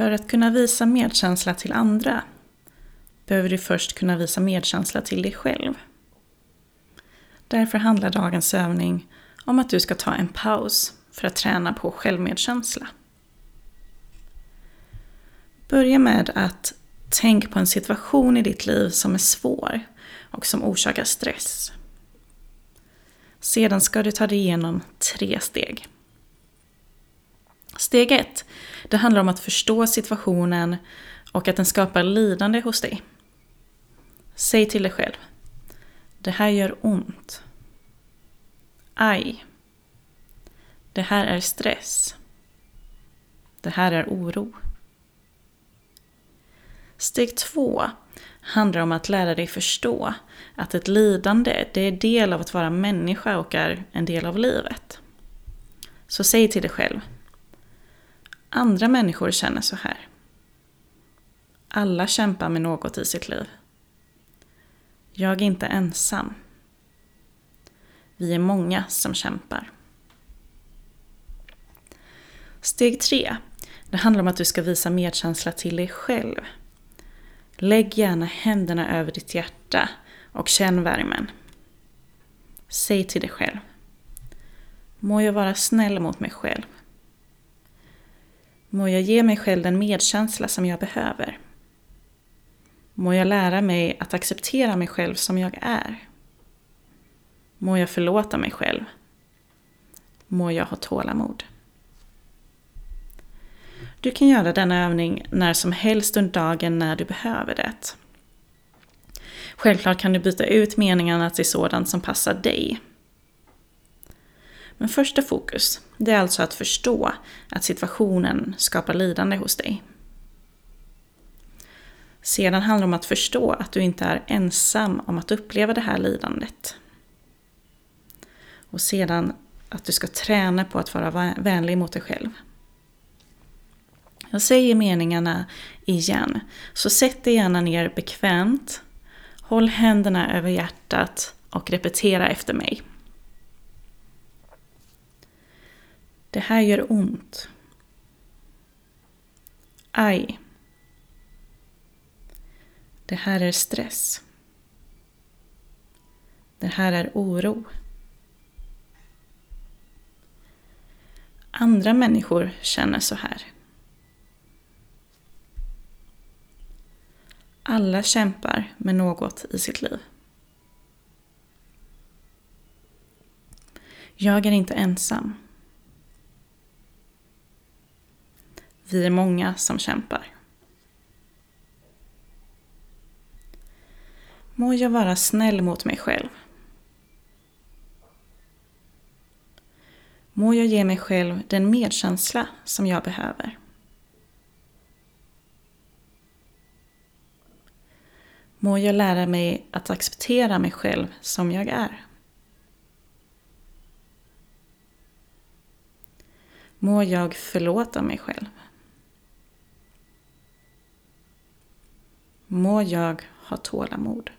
För att kunna visa medkänsla till andra behöver du först kunna visa medkänsla till dig själv. Därför handlar dagens övning om att du ska ta en paus för att träna på självmedkänsla. Börja med att tänka på en situation i ditt liv som är svår och som orsakar stress. Sedan ska du ta dig igenom tre steg. Steg ett, det handlar om att förstå situationen och att den skapar lidande hos dig. Säg till dig själv. Det här gör ont. Aj. Det här är stress. Det här är oro. Steg två handlar om att lära dig förstå att ett lidande, det är del av att vara människa och är en del av livet. Så säg till dig själv. Andra människor känner så här. Alla kämpar med något i sitt liv. Jag är inte ensam. Vi är många som kämpar. Steg tre. Det handlar om att du ska visa medkänsla till dig själv. Lägg gärna händerna över ditt hjärta och känn värmen. Säg till dig själv. Må jag vara snäll mot mig själv. Må jag ge mig själv den medkänsla som jag behöver. Må jag lära mig att acceptera mig själv som jag är. Må jag förlåta mig själv. Må jag ha tålamod. Du kan göra denna övning när som helst under dagen när du behöver det. Självklart kan du byta ut meningarna till sådant som passar dig. Men första fokus, det är alltså att förstå att situationen skapar lidande hos dig. Sedan handlar det om att förstå att du inte är ensam om att uppleva det här lidandet. Och sedan att du ska träna på att vara vänlig mot dig själv. Jag säger meningarna igen, så sätt dig gärna ner bekvämt. Håll händerna över hjärtat och repetera efter mig. Det här gör ont. Aj. Det här är stress. Det här är oro. Andra människor känner så här. Alla kämpar med något i sitt liv. Jag är inte ensam. Vi är många som kämpar. Må jag vara snäll mot mig själv. Må jag ge mig själv den medkänsla som jag behöver. Må jag lära mig att acceptera mig själv som jag är. Må jag förlåta mig själv. Må jag ha tålamod.